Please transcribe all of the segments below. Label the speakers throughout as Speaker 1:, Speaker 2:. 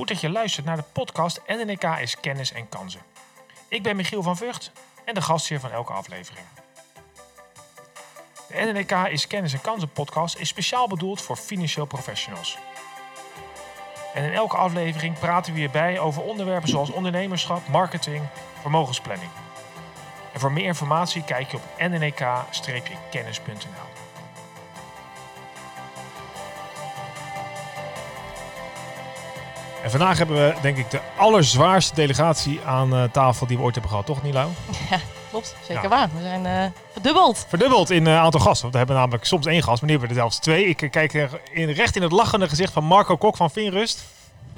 Speaker 1: Goed dat je luistert naar de podcast NNK is Kennis en Kansen. Ik ben Michiel van Vught en de gastheer van elke aflevering. De NNK is Kennis en Kansen podcast is speciaal bedoeld voor financieel professionals. En in elke aflevering praten we hierbij over onderwerpen zoals ondernemerschap, marketing, vermogensplanning. En voor meer informatie kijk je op nnk-kennis.nl. En vandaag hebben we denk ik de allerzwaarste delegatie aan uh, tafel die we ooit hebben gehad, toch Nilau?
Speaker 2: Ja, klopt. Zeker ja. waar. We zijn uh, verdubbeld.
Speaker 1: Verdubbeld in uh, aantal gasten. Want we hebben namelijk soms één gast, maar nu hebben we er zelfs twee. Ik kijk in, recht in het lachende gezicht van Marco Kok van Finrust.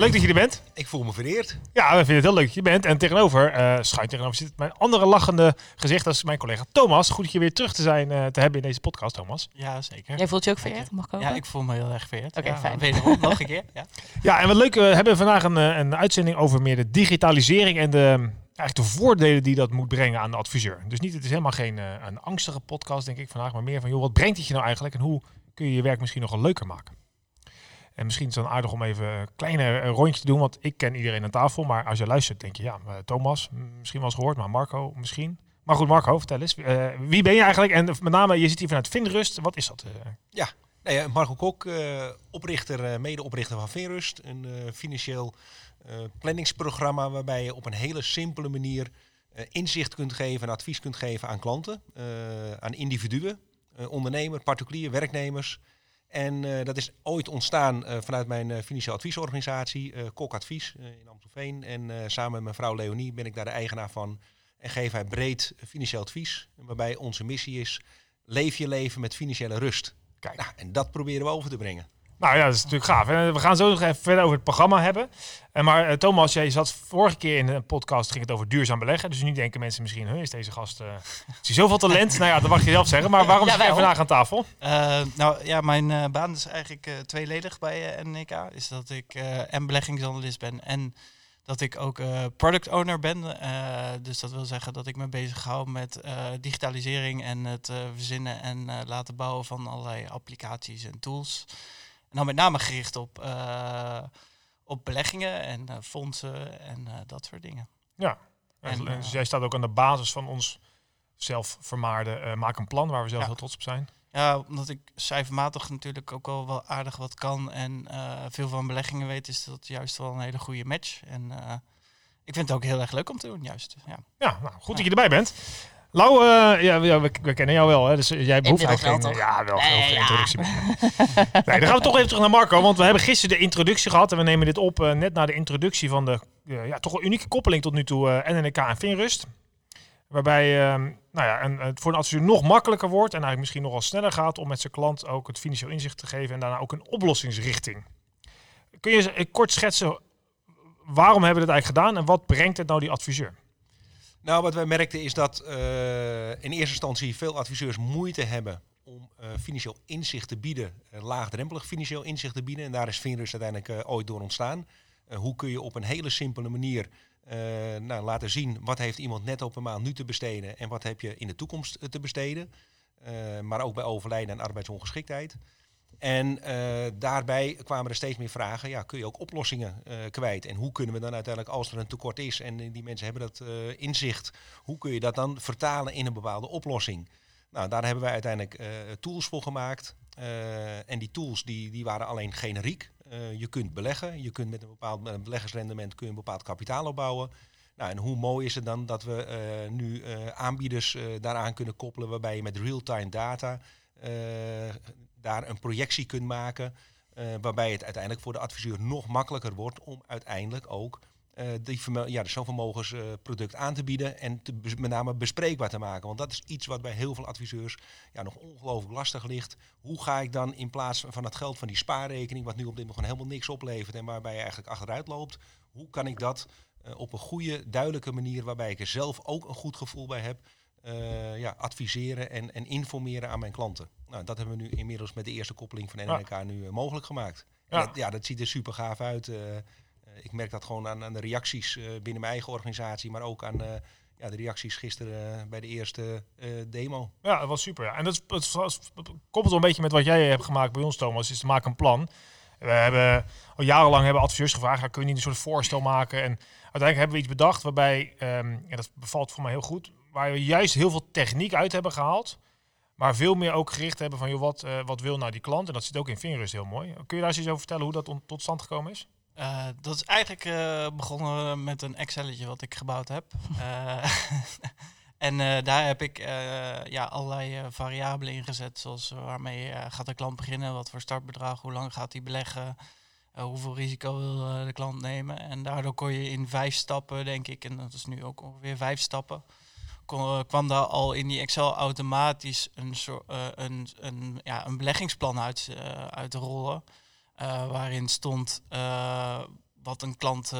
Speaker 1: Leuk dat je er bent.
Speaker 3: Ik voel me vereerd.
Speaker 1: Ja, we vinden het heel leuk dat je bent. En tegenover, uh, schuin tegenover zit mijn andere lachende gezicht. Dat is mijn collega Thomas. Goed dat je weer terug te zijn uh, te hebben in deze podcast, Thomas.
Speaker 4: Ja, zeker.
Speaker 2: Jij voelt je ook vereerd? Mag ik ook?
Speaker 4: Ja, ik voel me heel erg vereerd.
Speaker 2: Oké,
Speaker 4: okay,
Speaker 2: fijn.
Speaker 4: Wederom, nog een keer. Ja.
Speaker 1: ja, en wat leuk. We hebben vandaag een, een uitzending over meer de digitalisering en de, eigenlijk de voordelen die dat moet brengen aan de adviseur. Dus niet, het is helemaal geen uh, een angstige podcast, denk ik vandaag. Maar meer van, joh, wat brengt het je nou eigenlijk? En hoe kun je je werk misschien nog wel leuker maken? En misschien is het dan aardig om even een kleine rondje te doen, want ik ken iedereen aan tafel. Maar als je luistert, denk je, ja, Thomas, misschien wel eens gehoord, maar Marco misschien. Maar goed, Marco, vertel eens. Uh, wie ben je eigenlijk? En met name, je zit hier vanuit Finrust. Wat is dat? Uh?
Speaker 3: Ja, Marco Kok, uh, oprichter, medeoprichter van Finrust. Een financieel planningsprogramma waarbij je op een hele simpele manier inzicht kunt geven en advies kunt geven aan klanten, aan individuen, ondernemer, particulier, werknemers. En uh, dat is ooit ontstaan uh, vanuit mijn uh, financieel adviesorganisatie, Kok Advies in Amstelveen. En samen met mijn vrouw Leonie ben ik daar de eigenaar van. En geef hij breed financieel advies. Waarbij onze missie is, leef je leven met financiële rust. Kijk. Nou, en dat proberen we over te brengen.
Speaker 1: Nou ja, dat is natuurlijk gaaf. En we gaan zo nog even verder over het programma hebben. En maar uh, Thomas, jij zat vorige keer in een podcast, ging het over duurzaam beleggen. Dus nu denken mensen misschien, is deze gast, uh, is hij zoveel talent? nou ja, dat mag je zelf zeggen. Maar waarom ja, zit jij vandaag aan tafel?
Speaker 4: Uh, nou ja, mijn baan is eigenlijk tweeledig bij NNK. Is dat ik en beleggingsanalist ben en dat ik ook product owner ben. dus dat wil zeggen dat ik me bezig hou met digitalisering en het verzinnen en laten bouwen van allerlei applicaties en tools. En dan met name gericht op, uh, op beleggingen en uh, fondsen en uh, dat soort dingen.
Speaker 1: Ja, en, dus jij staat ook aan de basis van ons zelfvermaarde Maak een Plan, waar we zelf ja. heel trots op zijn.
Speaker 4: Ja, omdat ik cijfermatig natuurlijk ook wel, wel aardig wat kan en veel van beleggingen weet, is dat juist wel een hele goede match. En ik vind het ook heel erg leuk om te doen, juist. Ja,
Speaker 1: ja nou, goed dat je erbij bent. Lau, uh, ja, we, we, kennen jou wel, hè? dus jij behoeft eigenlijk geen... Ja, wel nee, ja. introductie. nee, dan gaan we toch even terug naar Marco, want we hebben gisteren de introductie gehad en we nemen dit op uh, net na de introductie van de uh, ja, toch een unieke koppeling tot nu toe NNK en Finrust. Waarbij nou ja, en, het voor een adviseur nog makkelijker wordt en eigenlijk misschien nog wel sneller gaat om met zijn klant ook het financieel inzicht te geven en daarna ook een oplossingsrichting. Kun je kort schetsen waarom hebben we dit eigenlijk gedaan en wat brengt het nou die adviseur?
Speaker 3: Nou, wat wij merkten is dat uh, in eerste instantie veel adviseurs moeite hebben om uh, financieel inzicht te bieden, uh, laagdrempelig financieel inzicht te bieden. En daar is Finrust uiteindelijk ooit door ontstaan. hoe kun je op een hele simpele manier nou, laten zien wat heeft iemand net op een maand nu te besteden en wat heb je in de toekomst te besteden. maar ook bij overlijden en arbeidsongeschiktheid. En uh, daarbij kwamen er steeds meer vragen. Ja, kun je ook oplossingen uh, kwijt? En hoe kunnen we dan uiteindelijk, als er een tekort is en die mensen hebben dat inzicht, hoe kun je dat dan vertalen in een bepaalde oplossing? Nou, daar hebben wij uiteindelijk tools voor gemaakt. en die tools die, die waren alleen generiek. je kunt beleggen, je kunt met een bepaald beleggersrendement kun je een bepaald kapitaal opbouwen. Nou, en hoe mooi is het dan dat we nu aanbieders daaraan kunnen koppelen, waarbij je met real-time data daar een projectie kunt maken. Uh, waarbij het uiteindelijk voor de adviseur nog makkelijker wordt om uiteindelijk ook uh, die ja, zo'n vermogensproduct uh, aan te bieden en met name bespreekbaar te maken. Want dat is iets wat bij heel veel adviseurs ja, nog ongelooflijk lastig ligt. Hoe ga ik dan in plaats van het geld van die spaarrekening, wat nu op dit moment helemaal niks oplevert en waarbij je eigenlijk achteruit loopt, hoe kan ik dat op een goede, duidelijke manier, waarbij ik er zelf ook een goed gevoel bij heb, uh, ja, adviseren en, en informeren aan mijn klanten. Nou, dat hebben we nu inmiddels met de eerste koppeling van NNK ja. nu uh, mogelijk gemaakt. Ja. Dat, ja, dat ziet er super gaaf uit. Uh, ik merk dat gewoon aan, aan de reacties binnen mijn eigen organisatie, maar ook aan ja, de reacties gisteren bij de eerste demo.
Speaker 1: Ja, dat was super. Ja. En dat, is, het, het koppelt wel een beetje met wat jij hebt gemaakt bij ons, Thomas, is te maken een plan. We hebben al jarenlang hebben adviseurs gevraagd, kun je niet een soort voorstel maken? En uiteindelijk hebben we iets bedacht waarbij, um, dat bevalt voor mij heel goed, waar we juist heel veel techniek uit hebben gehaald. Maar veel meer ook gericht hebben van, joh, wat, uh, wat wil nou die klant? En dat zit ook in Vingerust heel mooi. Kun je daar eens over vertellen hoe dat tot stand gekomen is?
Speaker 4: Uh, dat is eigenlijk uh, begonnen met een Excelletje wat ik gebouwd heb. en daar heb ik ja, allerlei variabelen ingezet, zoals waarmee gaat de klant beginnen, wat voor startbedrag, hoe lang gaat hij beleggen, hoeveel risico wil de klant nemen. En daardoor kon je in vijf stappen, denk ik, en dat is nu ook ongeveer vijf stappen, eh, kwam daar al in die Excel automatisch een, soort, uh, een, een, ja, een beleggingsplan uit, uh, uit te rollen. waarin stond wat een klant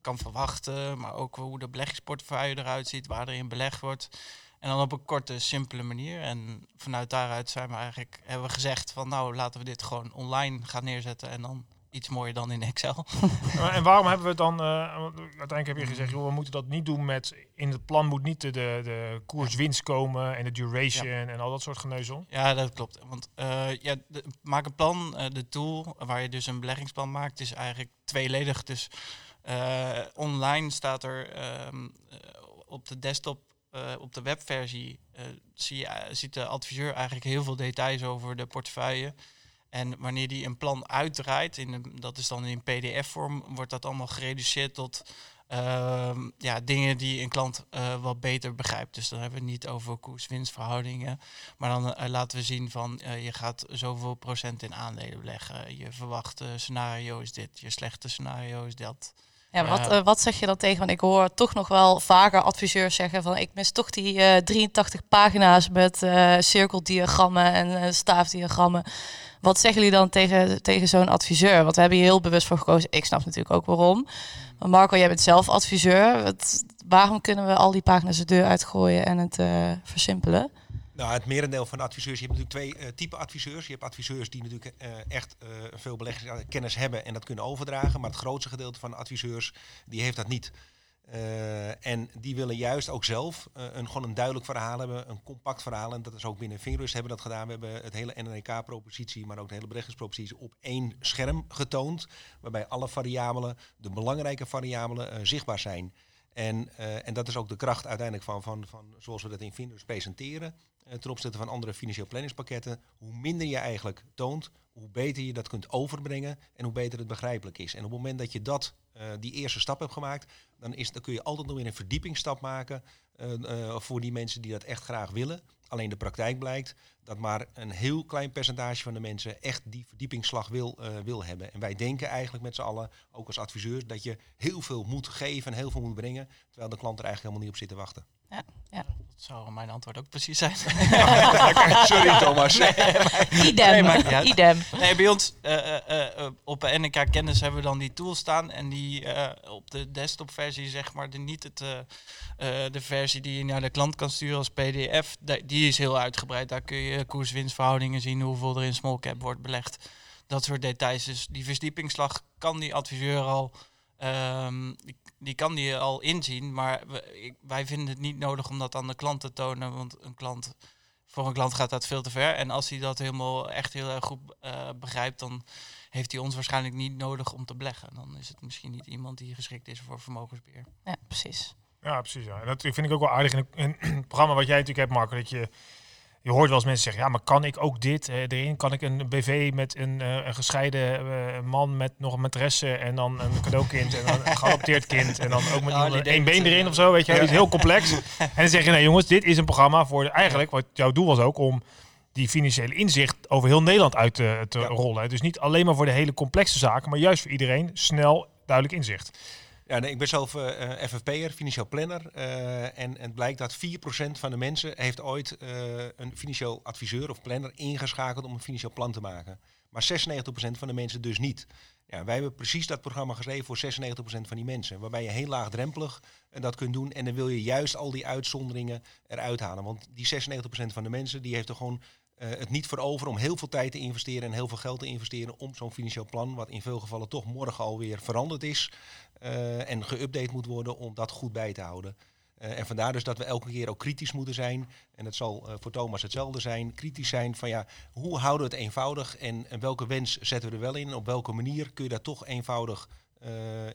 Speaker 4: kan verwachten, maar ook hoe de beleggingsportefeuille eruit ziet, waar er in belegd wordt. En dan op een korte, simpele manier. En vanuit daaruit zijn we eigenlijk, hebben we gezegd van nou laten we dit gewoon online gaan neerzetten en dan iets mooier dan in Excel.
Speaker 1: en waarom hebben we het dan, uh, uiteindelijk heb je gezegd, joh, we moeten dat niet doen met, in het plan moet niet de, de, de koerswinst komen en de duration en al dat soort geneuzel.
Speaker 4: Ja, dat klopt. Want uh, ja, maak een plan, uh, de tool waar je dus een beleggingsplan maakt, is eigenlijk tweeledig. Dus online staat er ehm, op de desktop op de webversie zie je, ziet de adviseur eigenlijk heel veel details over de portefeuille. En wanneer die een plan uitdraait, in dat is dan in pdf-vorm, wordt dat allemaal gereduceerd tot uh, ja, dingen die een klant uh, wat beter begrijpt. Dus dan hebben we het niet over koers-winstverhoudingen. Maar dan uh, laten we zien van uh, je gaat zoveel procent in aandelen beleggen. Je verwachte scenario is dit, je slechte scenario is dat.
Speaker 2: Ja, wat, wat zeg je dan tegen? Want ik hoor toch nog wel vaker adviseurs zeggen van ik mis toch die 83 pagina's met cirkeldiagrammen en staafdiagrammen. Wat zeggen jullie dan tegen, tegen zo'n adviseur? Want we hebben hier heel bewust voor gekozen. Ik snap natuurlijk ook waarom. Maar Marco, jij bent zelf adviseur. Wat, waarom kunnen we al die pagina's de deur uitgooien en het versimpelen?
Speaker 3: Nou, het merendeel van de adviseurs, je hebt natuurlijk twee uh, type adviseurs. Je hebt adviseurs die natuurlijk uh, echt uh, veel beleggingskennis hebben en dat kunnen overdragen. Maar het grootste gedeelte van de adviseurs, die heeft dat niet. En die willen juist ook zelf een, gewoon een duidelijk verhaal hebben, een compact verhaal. En dat is ook binnen Vingrust hebben dat gedaan. We hebben het hele NNK-propositie, maar ook de hele beleggingspropositie op één scherm getoond. Waarbij alle variabelen, de belangrijke variabelen, zichtbaar zijn. En, en dat is ook de kracht uiteindelijk van, van, van zoals we dat in Vingrust presenteren. Ten opzichte van andere financieel planningspakketten. Hoe minder je eigenlijk toont, hoe beter je dat kunt overbrengen en hoe beter het begrijpelijk is. En op het moment dat je dat, die eerste stap hebt gemaakt, dan, is, dan kun je altijd nog weer een verdiepingsstap maken uh, voor die mensen die dat echt graag willen. Alleen de praktijk blijkt dat maar een heel klein percentage van de mensen echt die verdiepingsslag wil, wil hebben. En wij denken eigenlijk met z'n allen, ook als adviseurs, dat je heel veel moet geven en heel veel moet brengen, terwijl de klant er eigenlijk helemaal niet op zit te wachten.
Speaker 2: Ja, ja.
Speaker 4: Dat zou mijn antwoord ook precies zijn.
Speaker 3: Sorry Thomas. Nee,
Speaker 2: idem. Nee, idem.
Speaker 4: Nee, bij ons uh, uh, op NK Kennis hebben we dan die tool staan. En die op de desktop versie, zeg maar, de, niet het, de versie die je naar de klant kan sturen als pdf, die is heel uitgebreid. Daar kun je koers-winstverhoudingen zien, hoeveel er in small cap wordt belegd. Dat soort details. Dus die verdiepingsslag kan die adviseur al... Um, die kan die al inzien, maar wij vinden het niet nodig om dat aan de klant te tonen, want een klant, voor een klant gaat dat veel te ver. En als hij dat helemaal echt heel erg goed uh, begrijpt, dan heeft hij ons waarschijnlijk niet nodig om te beleggen. Dan is het misschien niet iemand die geschikt is voor vermogensbeheer.
Speaker 2: Ja, precies.
Speaker 1: Ja, precies. Ja. Dat vind ik ook wel aardig in het programma wat jij natuurlijk hebt, Marco, dat je je hoort wel eens mensen zeggen, ja, maar kan ik ook dit eh, erin? Kan ik een BV met een, uh, een gescheiden uh, man met nog een matresse en dan een cadeaukind en dan een geadopteerd kind en dan ook met oh, één been erin of zo, weet je? Ja. is heel complex. en dan zeg je, nee jongens, dit is een programma voor de, eigenlijk, wat jouw doel was ook, om die financiële inzicht over heel Nederland uit te, te ja. rollen. Dus niet alleen maar voor de hele complexe zaken, maar juist voor iedereen snel duidelijk inzicht.
Speaker 3: Ja, ik ben zelf uh, FFP'er, financieel planner. Uh, en, het blijkt dat 4% van de mensen heeft ooit een financieel adviseur of planner ingeschakeld om een financieel plan te maken. Maar 96% van de mensen dus niet. Ja, wij hebben precies dat programma geschreven voor 96% van die mensen. Waarbij je heel laagdrempelig dat kunt doen. En dan wil je juist al die uitzonderingen eruit halen. Want die 96% van de mensen die heeft er gewoon uh, het niet voor over om heel veel tijd te investeren en heel veel geld te investeren om zo'n financieel plan, wat in veel gevallen toch morgen alweer veranderd is uh, en geüpdate moet worden, om dat goed bij te houden. en vandaar dus dat we elke keer ook kritisch moeten zijn. En het zal voor Thomas hetzelfde zijn. Kritisch zijn van ja, hoe houden we het eenvoudig en, en welke wens zetten we er wel in? Op welke manier kun je dat toch eenvoudig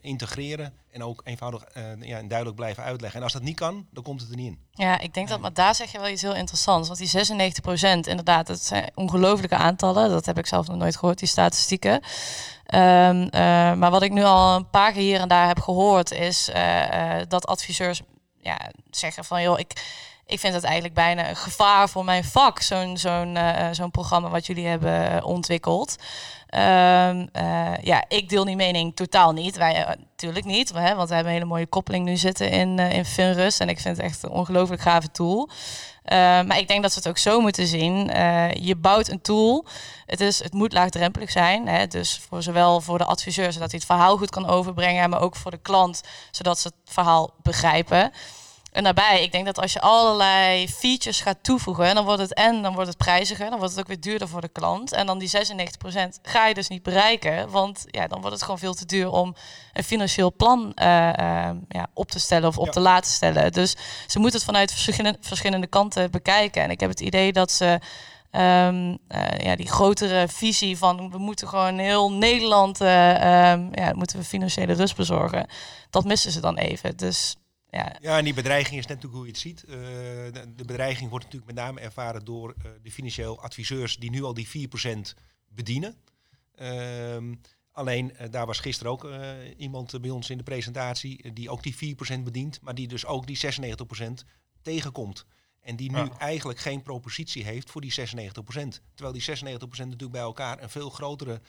Speaker 3: integreren en ook eenvoudig uh, ja, en duidelijk blijven uitleggen. En als dat niet kan, dan komt het er niet in.
Speaker 2: Ja, ik denk dat, maar daar zeg je wel iets heel interessants. Want die 96 procent, inderdaad, dat zijn ongelofelijke aantallen. Dat heb ik zelf nog nooit gehoord, die statistieken. Um, uh, maar wat ik nu al een paar keer hier en daar heb gehoord, is dat adviseurs ja, zeggen van, joh, ik ik vind het eigenlijk bijna een gevaar voor mijn vak, zo'n zo'n zo'n programma wat jullie hebben ontwikkeld. Um, uh, ja, ik deel die mening totaal niet. Wij natuurlijk niet, hè, want we hebben een hele mooie koppeling nu zitten in, uh, in Finrus. En ik vind het echt een ongelooflijk gave tool. maar ik denk dat ze het ook zo moeten zien. je bouwt een tool. Het, is, het moet laagdrempelig zijn. Hè, dus voor zowel voor de adviseur, zodat hij het verhaal goed kan overbrengen, maar ook voor de klant, zodat ze het verhaal begrijpen. En daarbij, ik denk dat als je allerlei features gaat toevoegen, dan wordt het en dan wordt het prijziger, dan wordt het ook weer duurder voor de klant. En dan die 96% ga je dus niet bereiken, want ja, dan wordt het gewoon veel te duur om een financieel plan uh, uh, ja, op te stellen of op te laten stellen. Dus ze moeten het vanuit verschillende, verschillende kanten bekijken. En ik heb het idee dat ze Um, uh, ja, die grotere visie van we moeten gewoon heel Nederland uh, um, ja, moeten we financiële rust bezorgen. Dat missen ze dan even. Dus ja.
Speaker 3: ja, en die bedreiging is net natuurlijk hoe je het ziet. Uh, de, bedreiging wordt natuurlijk met name ervaren door uh, de financieel adviseurs die nu al die 4% bedienen. Uh, alleen uh, daar was gisteren ook iemand bij ons in de presentatie die ook die 4% bedient, maar die dus ook die 96% tegenkomt. En die nu ja. eigenlijk geen propositie heeft voor die 96%. Terwijl die 96% natuurlijk bij elkaar een veel grotere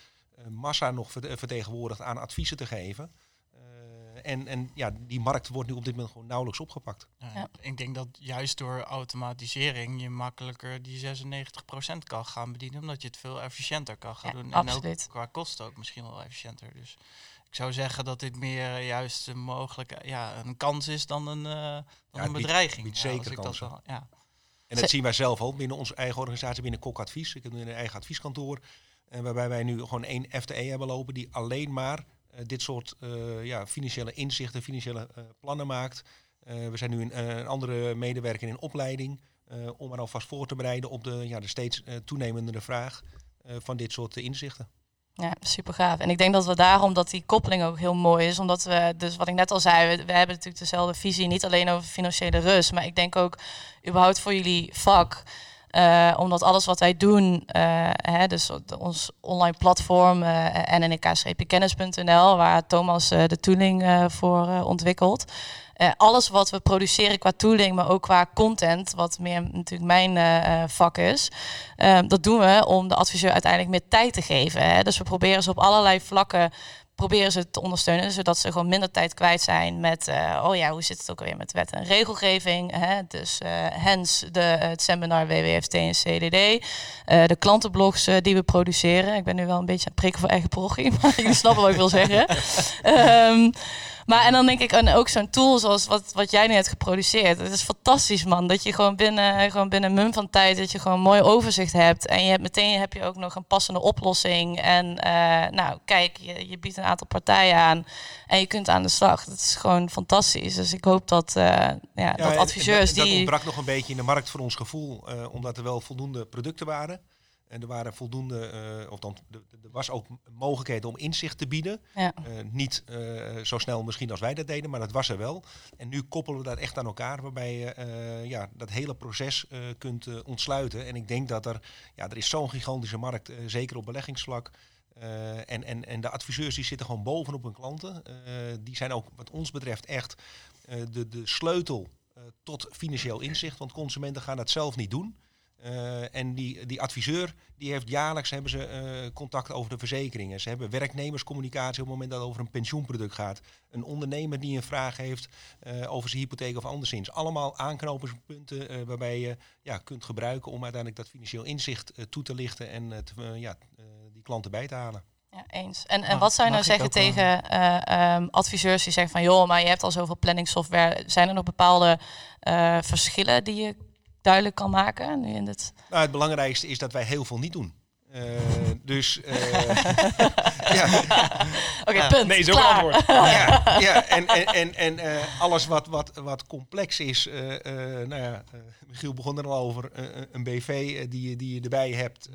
Speaker 3: massa nog vertegenwoordigt aan adviezen te geven en, en ja, die markt wordt nu op dit moment gewoon nauwelijks opgepakt.
Speaker 4: Ja, Ik denk dat juist door automatisering je makkelijker die 96% kan gaan bedienen, omdat je het veel efficiënter kan gaan doen.
Speaker 2: En ook
Speaker 4: qua kosten ook misschien wel efficiënter. Dus ik zou zeggen dat dit meer juist een mogelijke, ja, een kans is dan een, uh, dan een bedreiging.
Speaker 3: Biedt, zeker dat wel, ja. En dat zien wij zelf ook binnen onze eigen organisatie, binnen Kok Advies. Ik heb nu een eigen advieskantoor. En waarbij wij nu gewoon één FTE hebben lopen die alleen maar eh, dit soort eh, ja, financiële inzichten, financiële eh, plannen maakt. we zijn nu een, andere medewerker in opleiding om er alvast voor te bereiden op de, ja, de steeds toenemende vraag van dit soort inzichten.
Speaker 2: Ja, super gaaf. En ik denk dat we daarom dat die koppeling ook heel mooi is. Omdat we, dus wat ik net al zei, we, hebben natuurlijk dezelfde visie. Niet alleen over financiële rust, maar ik denk ook überhaupt voor jullie vak. Uh, omdat alles wat wij doen, uh, hè, dus ons online platform uh, nnk-kennis.nl, waar Thomas de tooling voor ontwikkelt. alles wat we produceren qua tooling, maar ook qua content, wat meer natuurlijk mijn vak is, dat doen we om de adviseur uiteindelijk meer tijd te geven. Hè. Dus we proberen ze op allerlei vlakken proberen ze te ondersteunen, zodat ze gewoon minder tijd kwijt zijn met, uh, oh ja, hoe zit het ook alweer met wet en regelgeving. Hè? Dus uh, hens de, het seminar WWFT en CDD, uh, eh, de klantenblogs die we produceren. Ik ben nu wel een beetje aan het prikken voor eigen progie, maar jullie snappen wat ik wil zeggen. um, Maar en dan denk ik, en ook zo'n tool zoals wat, wat jij nu hebt geproduceerd. Het is fantastisch, man. Dat je gewoon binnen, gewoon binnen een mum van tijd, dat je gewoon een mooi overzicht hebt. En je hebt meteen heb je ook nog een passende oplossing. En uh, nou, kijk, je, je biedt een aantal partijen aan en je kunt aan de slag. Dat is gewoon fantastisch. Dus ik hoop dat, uh, ja, ja, dat adviseurs
Speaker 3: en, en,
Speaker 2: die...
Speaker 3: Dat ontbrak nog een beetje in de markt voor ons gevoel, uh, omdat er wel voldoende producten waren. En er waren voldoende, uh, of dan, er was ook mogelijkheid om inzicht te bieden. Ja. Uh, niet uh, zo snel misschien als wij dat deden, maar dat was er wel. En nu koppelen we dat echt aan elkaar, waarbij je ja, dat hele proces kunt ontsluiten. En ik denk dat er, ja, er is zo'n gigantische markt, zeker op beleggingsvlak. en, en, en de adviseurs die zitten gewoon bovenop hun klanten. die zijn ook wat ons betreft echt de, de sleutel tot financieel inzicht. Want consumenten gaan dat zelf niet doen. Uh, en die, die adviseur die heeft jaarlijks hebben ze uh, contact over de verzekeringen. Ze hebben werknemerscommunicatie op het moment dat het over een pensioenproduct gaat. Een ondernemer die een vraag heeft uh, over zijn hypotheek of anderszins. Allemaal aanknopingspunten waarbij je ja, kunt gebruiken om uiteindelijk dat financieel inzicht toe te lichten en te, ja, die klanten bij te halen.
Speaker 2: Ja, eens. En, en wat zou je nou zeggen tegen um, adviseurs die zeggen van joh, maar je hebt al zoveel planningssoftware. Zijn er nog bepaalde verschillen die je duidelijk kan maken? Nu in dit...
Speaker 3: nou, het belangrijkste is dat wij heel veel niet doen. Uh, dus uh,
Speaker 2: ja. Oké, okay. Punt.
Speaker 1: Nee, zo antwoord.
Speaker 3: ja, ja, en, en, en, en uh, alles wat, wat, wat complex is. Uh, uh, nou ja, Michiel begon er al over. een BV die, die je erbij hebt.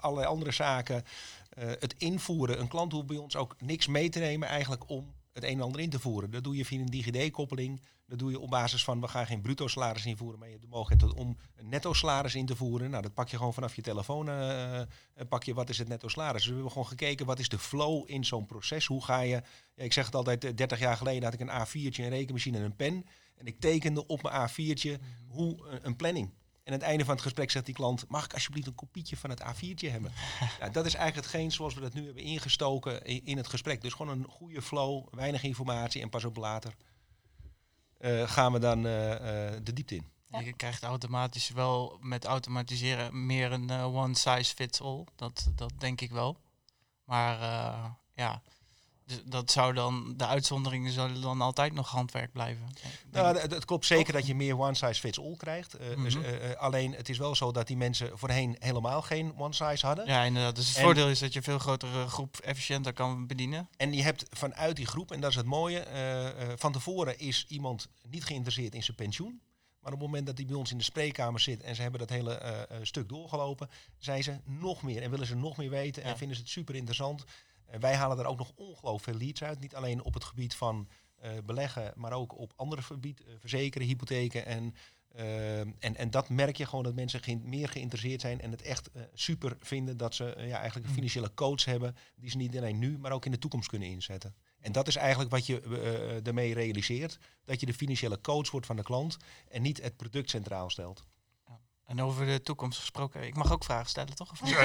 Speaker 3: allerlei andere zaken. het invoeren. Een klant hoeft bij ons ook niks mee te nemen eigenlijk om het een en ander in te voeren. Dat doe je via een DigiD-koppeling. Dat doe je op basis van, we gaan geen bruto salaris invoeren, maar je hebt de mogelijkheid om een netto salaris in te voeren. Nou, dat pak je gewoon vanaf je telefoon, uh, pak je wat is het netto salaris. Dus we hebben gewoon gekeken, wat is de flow in zo'n proces? Hoe ga je, ja, ik zeg het altijd, 30 jaar geleden had ik een A4'tje, een rekenmachine en een pen. En ik tekende op mijn A4'tje mhm. hoe een planning. En aan het einde van het gesprek zegt die klant: Mag ik alsjeblieft een kopietje van het A4'tje hebben? nou, dat is eigenlijk hetgeen zoals we dat nu hebben ingestoken in, het gesprek. Dus gewoon een goede flow, weinig informatie en pas op later uh, gaan we dan uh, de diepte in.
Speaker 4: Je krijgt automatisch wel met automatiseren meer een one size fits all. Dat, dat denk ik wel. Maar ja, dus dat zou dan, de uitzonderingen zullen dan altijd nog handwerk blijven.
Speaker 3: Nou, het, klopt zeker dat je meer one size fits all krijgt. Uh, dus, uh, alleen het is wel zo dat die mensen voorheen helemaal geen one size hadden.
Speaker 4: Ja, inderdaad. Dus het voordeel is dat je veel grotere groep efficiënter kan bedienen.
Speaker 3: En je hebt vanuit die groep, en dat is het mooie, van tevoren is iemand niet geïnteresseerd in zijn pensioen. Maar op het moment dat hij bij ons in de spreekkamer zit en ze hebben dat hele stuk doorgelopen, zijn ze nog meer en willen ze nog meer weten en vinden ze het super interessant. En wij halen er ook nog ongelooflijk veel leads uit. Niet alleen op het gebied van uh, beleggen, maar ook op andere gebieden, uh, verzekeren, hypotheken. En, uh, en, en dat merk je gewoon dat mensen ge meer geïnteresseerd zijn en het echt super vinden dat ze ja, eigenlijk een mm. financiële coach hebben die ze niet alleen nu, maar ook in de toekomst kunnen inzetten. En dat is eigenlijk wat je ermee realiseert. Dat je de financiële coach wordt van de klant en niet het product centraal stelt.
Speaker 4: En over de toekomst gesproken, ik mag ook vragen stellen, toch?
Speaker 1: Ja,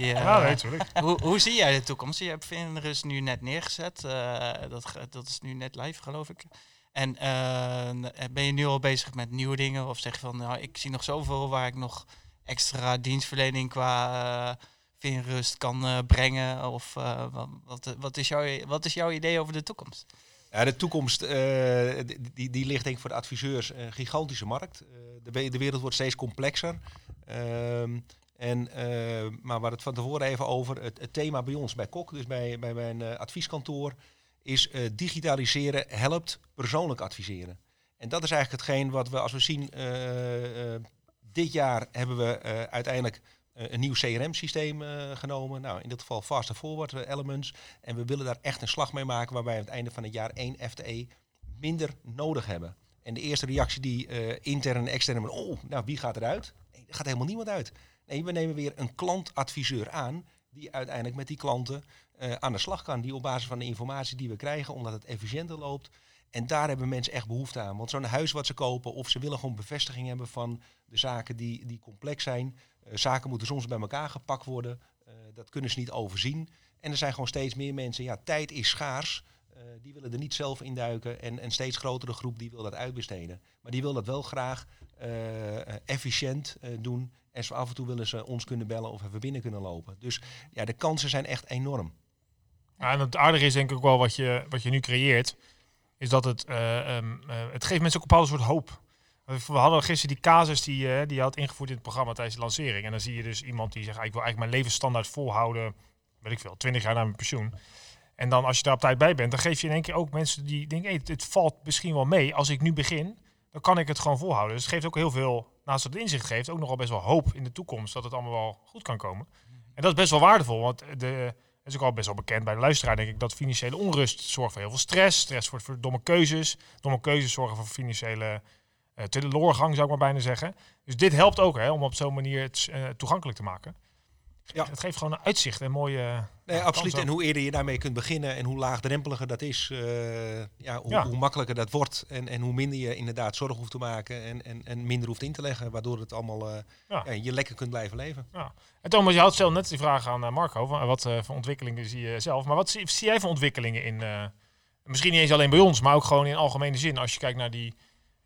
Speaker 1: ja, weet
Speaker 4: hoe, hoe zie jij de toekomst? Je hebt Finrus nu net neergezet. Uh, dat, dat is nu net live, geloof ik. En uh, ben je nu al bezig met nieuwe dingen? Of zeg je van, nou, ik zie nog zoveel waar ik nog extra dienstverlening qua uh, Finrust kan brengen? Of wat, wat, is jouw, wat is jouw idee over de toekomst?
Speaker 3: Ja, de toekomst uh, die, die ligt denk ik voor de adviseurs een gigantische markt. Uh, de, de, wereld wordt steeds complexer. Uh, en, uh, maar waar het van tevoren even over, het, thema bij ons, bij Kok, dus bij, bij mijn advieskantoor, is digitaliseren helpt persoonlijk adviseren. En dat is eigenlijk hetgeen wat we, als we zien, dit jaar hebben we uiteindelijk eh, een nieuw CRM-systeem uh, genomen. Nou, in dit geval Faster Forward uh, Elements. En we willen daar echt een slag mee maken waarbij we aan het einde van het jaar één FTE minder nodig hebben. En de eerste reactie die intern en extern oh, nou wie gaat eruit? Nee, er gaat helemaal niemand uit. Nee, we nemen weer een klantadviseur aan die uiteindelijk met die klanten aan de slag kan. Die op basis van de informatie die we krijgen, omdat het efficiënter loopt, en daar hebben mensen echt behoefte aan. Want zo'n huis wat ze kopen, of ze willen gewoon bevestiging hebben van de zaken die, die complex zijn. Uh, zaken moeten soms bij elkaar gepakt worden. Uh, dat kunnen ze niet overzien. En er zijn gewoon steeds meer mensen. Ja, tijd is schaars. Uh, die willen er niet zelf induiken. En een steeds grotere groep die wil dat uitbesteden. Maar die wil dat wel graag efficiënt doen. En zo af en toe willen ze ons kunnen bellen of even binnen kunnen lopen. Dus ja, de kansen zijn echt enorm.
Speaker 1: Ja, en het aardige is denk ik ook wel wat je, wat je nu creëert is dat het, uh, um, uh, het geeft mensen ook een bepaalde soort hoop. We hadden gisteren die casus die, uh, die je had ingevoerd in het programma tijdens de lancering. En dan zie je dus iemand die zegt, ik wil eigenlijk mijn levensstandaard volhouden, weet ik veel, 20 jaar na mijn pensioen. En dan als je daar op tijd bij bent, dan geef je in één keer ook mensen die denken, hey, het valt misschien wel mee. Als ik nu begin, dan kan ik het gewoon volhouden. Dus het geeft ook heel veel, naast dat het inzicht geeft, ook nogal best wel hoop in de toekomst dat het allemaal wel goed kan komen. En dat is best wel waardevol, want de, is ook al best wel bekend bij de luisteraar, denk ik, dat financiële onrust zorgt voor heel veel stress. Stress wordt voor domme keuzes. Domme keuzes zorgen voor financiële uh, teleurgang, zou ik maar bijna zeggen. Dus dit helpt ook hè, om op zo'n manier het uh, toegankelijk te maken. Ja. Het geeft gewoon een uitzicht en mooie.
Speaker 3: Nee, absoluut. En hoe eerder je daarmee kunt beginnen en hoe laagdrempeliger dat is, uh, ja, hoe, hoe, makkelijker dat wordt. En, en hoe minder je inderdaad zorg hoeft te maken en, en, en minder hoeft in te leggen, waardoor het allemaal uh, ja. Ja, je lekker kunt blijven leven.
Speaker 1: Ja. En Thomas, je had zelf net die vraag aan Marco, van, wat voor ontwikkelingen zie je zelf? Maar wat zie, zie jij voor ontwikkelingen in, misschien niet eens alleen bij ons, maar ook gewoon in algemene zin, als je kijkt naar die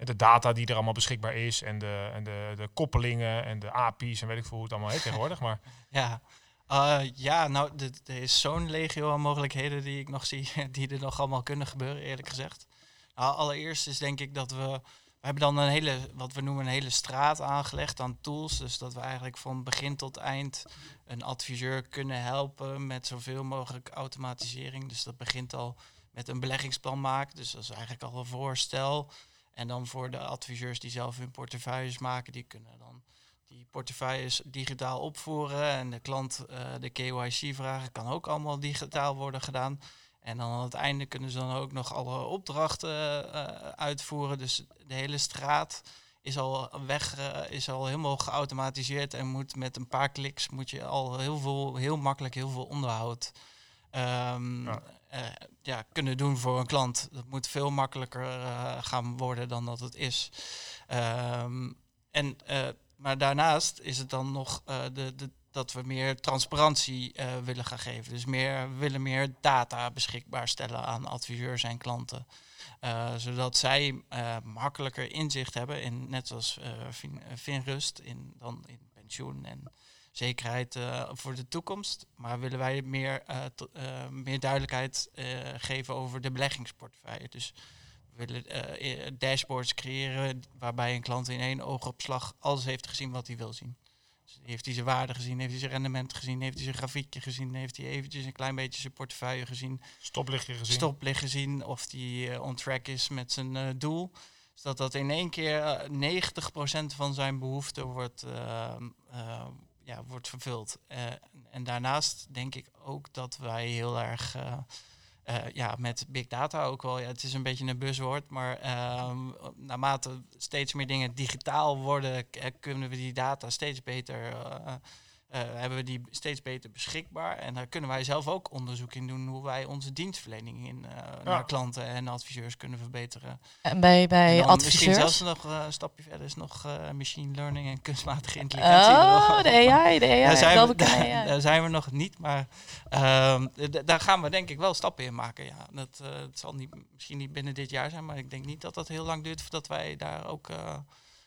Speaker 1: de data die er allemaal beschikbaar is en de, en de, de koppelingen en de API's en weet ik veel hoe het allemaal heet tegenwoordig. Maar
Speaker 4: ja, uh, ja, nou, er is zo'n legio aan mogelijkheden die ik nog zie, die er nog allemaal kunnen gebeuren, eerlijk gezegd. Nou, allereerst is denk ik dat we we hebben dan een hele, wat we noemen een hele straat aangelegd aan tools. Dus dat we eigenlijk van begin tot eind een adviseur kunnen helpen met zoveel mogelijk automatisering. Dus dat begint al met een beleggingsplan maken. Dus dat is eigenlijk al een voorstel. En dan voor de adviseurs die zelf hun portefeuilles maken, die kunnen dan die portefeuilles digitaal opvoeren. En de klant uh, de KYC vragen kan ook allemaal digitaal worden gedaan. En dan aan het einde kunnen ze dan ook nog alle opdrachten uh, uitvoeren. Dus de hele straat is al weg, uh, is al helemaal geautomatiseerd en moet met een paar kliks moet je al heel veel, heel makkelijk heel veel onderhoud um. Uh, ja. kunnen doen voor een klant. Dat moet veel makkelijker gaan worden dan dat het is. Um, en, maar daarnaast is het dan nog de, de dat we meer transparantie willen gaan geven. Dus meer, we willen meer data beschikbaar stellen aan adviseurs en klanten. Zodat zij makkelijker inzicht hebben in, net zoals fin, Finrust, in, dan in pensioen en zekerheid voor de toekomst. Maar willen wij meer, meer duidelijkheid geven over de beleggingsportefeuille. Dus we willen dashboards creëren waarbij een klant in één oogopslag alles heeft gezien wat hij wil zien. Heeft hij zijn waarde gezien? Heeft hij zijn rendement gezien? Heeft hij zijn grafiekje gezien? Heeft hij eventjes een klein beetje zijn portefeuille gezien?
Speaker 1: Stoplichtje gezien?
Speaker 4: Stoplicht gezien. Of hij uh, on track is met zijn uh, doel. Zodat dat in één keer uh, eh, 90% van zijn behoeften wordt, ja, wordt vervuld. en daarnaast denk ik ook dat wij heel erg uh, ja, met big data ook wel. Ja, het is een beetje een buzzwoord, maar uh, naarmate steeds meer dingen digitaal worden, kunnen we die data steeds beter hebben we die steeds beter beschikbaar. En daar kunnen wij zelf ook onderzoek in doen hoe wij onze dienstverlening in, uh, ja. naar klanten en adviseurs kunnen verbeteren.
Speaker 2: En bij, bij en adviseurs? Misschien
Speaker 4: zelfs nog uh, een stapje verder is nog machine learning en kunstmatige intelligentie.
Speaker 2: Oh, de AI, de AI.
Speaker 4: Daar zijn, we, daar, daar zijn we nog niet, maar ehm, daar gaan we denk ik wel stappen in maken. Ja. Dat, het zal niet, misschien niet binnen dit jaar zijn, maar ik denk niet dat dat heel lang duurt voordat wij daar ook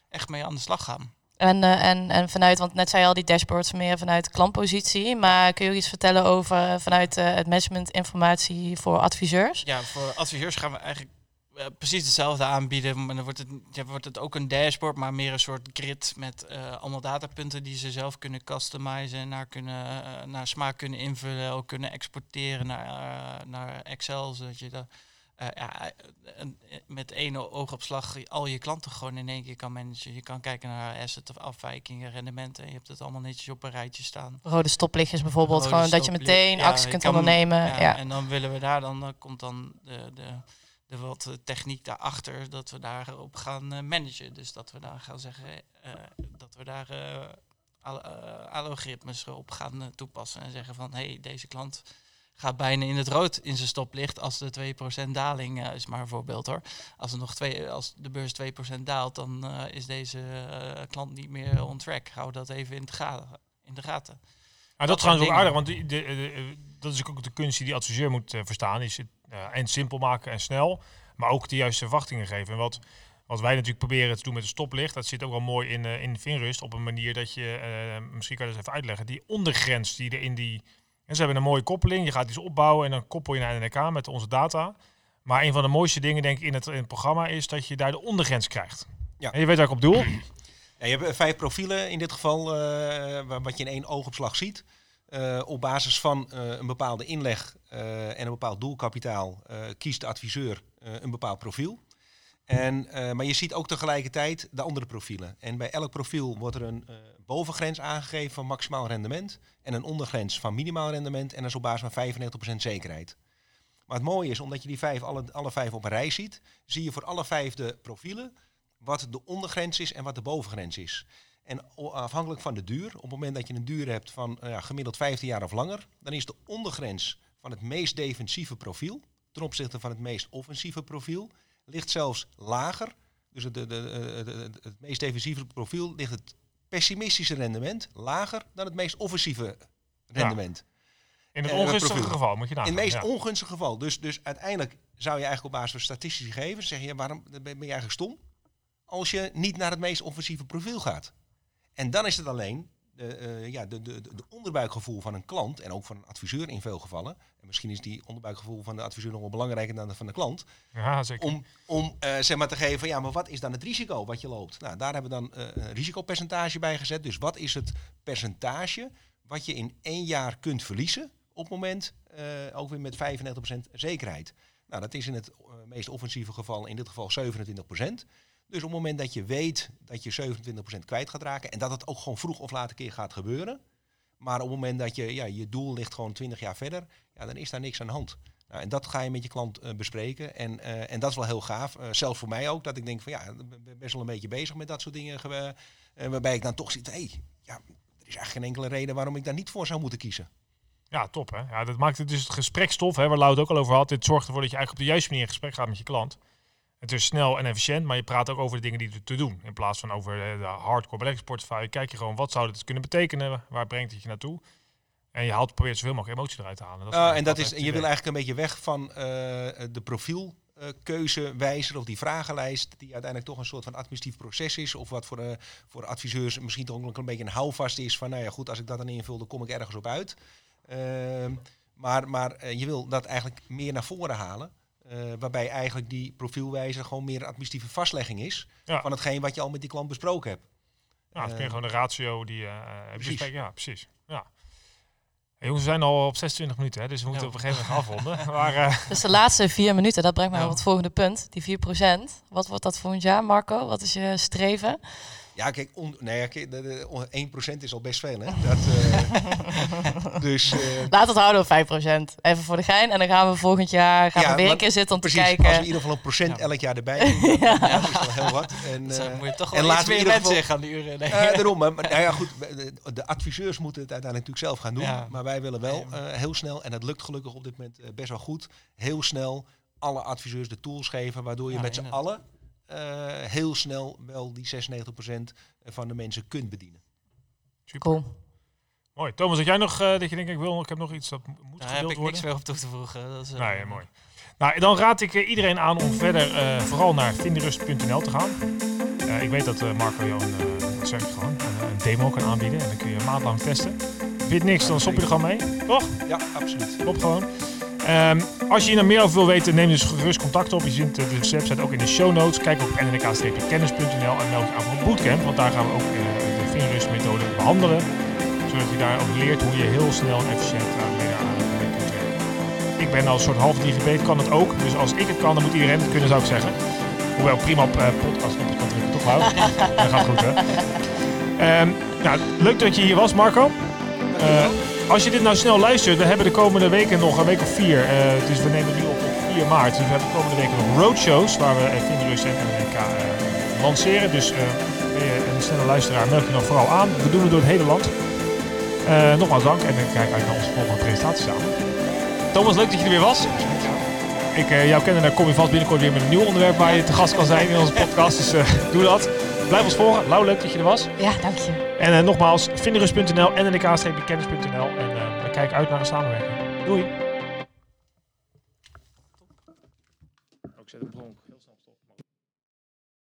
Speaker 4: echt mee aan de slag gaan.
Speaker 2: En, uh, en, en vanuit, want net zei je al die dashboards meer vanuit klantpositie. Maar kun je ook iets vertellen over uh, vanuit uh, het management informatie voor adviseurs?
Speaker 4: Ja, voor adviseurs gaan we eigenlijk precies hetzelfde aanbieden. Maar dan wordt het, ja, wordt het ook een dashboard, maar meer een soort grid met allemaal datapunten die ze zelf kunnen customizen, naar, kunnen, naar smaak kunnen invullen, ook kunnen exporteren naar, naar Excel, zodat je dat uh, ja, met één oogopslag al je klanten gewoon in één keer kan managen. Je kan kijken naar asset of afwijkingen, rendementen. En je hebt het allemaal netjes op een rijtje staan.
Speaker 2: Rode stoplichtjes bijvoorbeeld. gewoon dat je meteen ja, actie kunt ondernemen. Ja,
Speaker 4: En dan willen we daar, dan uh, komt dan de, de, de wat techniek daarachter, dat we daarop gaan uh, managen. Dus dat we daar gaan zeggen, dat we daar algoritmes op gaan toepassen. En zeggen van, hé, hey, deze klant gaat bijna in het rood in zijn stoplicht als de 2% daling uh, is maar een voorbeeld hoor. Als, er nog twee, als de beurs 2% daalt, dan uh, is deze uh, klant niet meer on track. Hou dat even in, gaten, in de gaten.
Speaker 1: Ah, dat, is trouwens ook aardig, want die, de, de, dat is ook de kunst die die adviseur moet verstaan. Is het, en simpel maken en snel, maar ook de juiste verwachtingen geven. En wat, wat wij natuurlijk proberen te doen met de stoplicht, dat zit ook wel mooi in, in Vinrust op een manier dat je, misschien kan je dat even uitleggen, die ondergrens die er in die en ze hebben een mooie koppeling. Je gaat iets opbouwen en dan koppel je naar NK met onze data. Maar een van de mooiste dingen denk ik in het, in het programma is dat je daar de ondergrens krijgt. Ja. En je weet waar ik op doel.
Speaker 3: Ja, je hebt vijf profielen in dit geval, uh, wat je in één oogopslag ziet. Uh, op basis van uh, een bepaalde inleg en een bepaald doelkapitaal kiest de adviseur een bepaald profiel. En, maar je ziet ook tegelijkertijd de andere profielen. En bij elk profiel wordt er een bovengrens aangegeven van maximaal rendement en een ondergrens van minimaal rendement en dat is op basis van 95% zekerheid. Maar het mooie is, omdat je die vijf, alle, alle vijf op een rij ziet, zie je voor alle vijf de profielen wat de ondergrens is en wat de bovengrens is. En afhankelijk van de duur, op het moment dat je een duur hebt van uh, ja, gemiddeld 15 jaar of langer, dan is de ondergrens van het meest defensieve profiel ten opzichte van het meest offensieve profiel, ligt zelfs lager. Dus het, de, de, het meest defensieve profiel ligt het pessimistische rendement lager dan het meest offensive rendement.
Speaker 1: In het uh, ongunstige geval moet je dan.
Speaker 3: In het meest ongunstige geval. Dus, dus uiteindelijk zou je eigenlijk op basis van statistische gegevens zeggen, waarom ben je eigenlijk stom? Als je niet naar het meest offensieve profiel gaat. En dan is het alleen de, ja, de, de, de onderbuikgevoel van een klant en ook van een adviseur in veel gevallen. En misschien is die onderbuikgevoel van de adviseur nog wel belangrijker dan dat van de klant.
Speaker 1: Ja, zeker.
Speaker 3: Om, om zeg maar te geven, ja, maar wat is dan het risico wat je loopt? Nou, daar hebben we dan een risicopercentage bij gezet. Dus wat is het percentage wat je in één jaar kunt verliezen op het moment, ook weer met 95% zekerheid. Nou, dat is in het meest offensieve geval, in dit geval 27%. Dus op het moment dat je weet dat je 27% kwijt gaat raken en dat het ook gewoon vroeg of laat een keer gaat gebeuren. Maar op het moment dat je, ja, je doel ligt gewoon 20 jaar verder, ja, dan is daar niks aan de hand. Nou, en dat ga je met je klant uh, bespreken. En, uh, en dat is wel heel gaaf. Uh, zelfs voor mij ook, dat ik denk van ja, ik ben best wel een beetje bezig met dat soort dingen. waarbij ik dan toch zit, hé, hey, ja, er is eigenlijk geen enkele reden waarom ik daar niet voor zou moeten kiezen.
Speaker 1: Ja, top hè. Ja, dat maakt het dus het gesprekstof, hè, waar Loud ook al over had. Dit zorgt ervoor dat je eigenlijk op de juiste manier in gesprek gaat met je klant. Het is snel en efficiënt, maar je praat ook over de dingen die er te doen. In plaats van over de hardcore beleggingsportefeuille, kijk je gewoon wat zou dit kunnen betekenen, waar brengt het je naartoe. En je haalt, probeert zoveel mogelijk emotie eruit te halen.
Speaker 3: Dat uh, en dat is, je wil eigenlijk een beetje weg van uh, de profielkeuzewijzer of die vragenlijst, die uiteindelijk toch een soort van administratief proces is. Of wat voor, de, voor adviseurs misschien toch ook een beetje een houvast is van, nou ja goed, als ik dat dan invul, dan kom ik ergens op uit. Uh, maar maar eh, je wil dat eigenlijk meer naar voren halen. Uh, waarbij eigenlijk die profielwijzer gewoon meer een administratieve vastlegging is ja. van hetgeen wat je al met die klant besproken hebt.
Speaker 1: Ja, het is uh, gewoon een ratio die uh, precies. Ja, precies. Ja. Hey, jongens, we zijn al op 26 minuten, hè, dus we moeten ja. op een gegeven moment afronden. maar,
Speaker 2: dus de laatste vier minuten, dat brengt mij op het volgende punt, die 4%. Wat wordt dat volgend jaar, Marco? Wat is je streven?
Speaker 3: Ja, kijk, on, nee, kijk de, de, 1% is al best veel, hè? Dat, uh,
Speaker 2: dus, uh, Laat het houden op 5%. Even voor de gein. En dan gaan we volgend jaar gaan ja, we weer een keer zitten om
Speaker 3: precies,
Speaker 2: te kijken.
Speaker 3: als we in ieder geval een procent elk jaar erbij doen, ja. ja. dat is wel heel wat. En, uh,
Speaker 4: moet je toch en laten we mensen geval, gaan duren. Nee.
Speaker 3: daarom, maar, nou ja, goed, de, de, adviseurs moeten het uiteindelijk natuurlijk zelf gaan doen. Maar wij willen wel heel snel, en dat lukt gelukkig op dit moment best wel goed, heel snel alle adviseurs de tools geven, waardoor je met z'n allen heel snel wel die 96% van de mensen kunt bedienen.
Speaker 2: Super. Cool.
Speaker 1: Mooi. Thomas, had jij nog uh, dat je denkt, ik wil, ik heb nog iets dat moet
Speaker 4: Daar gedeeld heb ik
Speaker 1: worden?
Speaker 4: niks meer op toe te voegen. Dat is,
Speaker 1: uh, nee, mooi. Nou, dan raad ik iedereen aan om verder vooral naar vinderust.nl te gaan. ik weet dat Marco jou een, zeg ik gewoon, een, een, demo kan aanbieden en dan kun je een maand lang testen. Vind je niks, dan stop je er gewoon mee, toch?
Speaker 3: Ja, absoluut.
Speaker 1: Stop gewoon. Um, als je hier nog meer over wil weten, neem dus gerust contact op. Je vindt de website ook in de show notes. Kijk op nnk-kennis.nl en meld je aan voor een bootcamp. Want daar gaan we ook uh, de vingerrustmethode behandelen. Zodat je daar ook leert hoe je heel snel en efficiënt mee aan kunt werken. Ik ben al een soort half digibet, kan het ook. Dus als ik het kan, dan moet iedereen het kunnen, zou ik zeggen. Hoewel prima op uh, podcast op kan drukken, toch wel? dat gaat goed, hè? Um, nou, leuk dat je hier was, Marco. Uh, als je dit nou snel luistert, we hebben de komende weken nog een week of vier. Uh, dus we nemen nu op op 4 maart. Dus we hebben de komende weken nog roadshows waar we Vinderus en NK uh, lanceren. Dus ben je een snelle luisteraar, meld je nog vooral aan. We doen het door het hele land. nogmaals dank en ik kijk uit naar onze volgende presentatie samen. Thomas, leuk dat je er weer was. Ik jou kennen, dan kom je vast binnenkort weer met een nieuw onderwerp waar je te gast kan zijn in onze podcast. Dus doe dat. Blijf ons volgen. Lau, leuk dat je er was.
Speaker 2: Ja, dank je.
Speaker 1: En uh, nogmaals, vinderus.nl en ndk-kennis.nl. En uh, we kijken uit naar een samenwerking. Doei! Ik zet een bronk.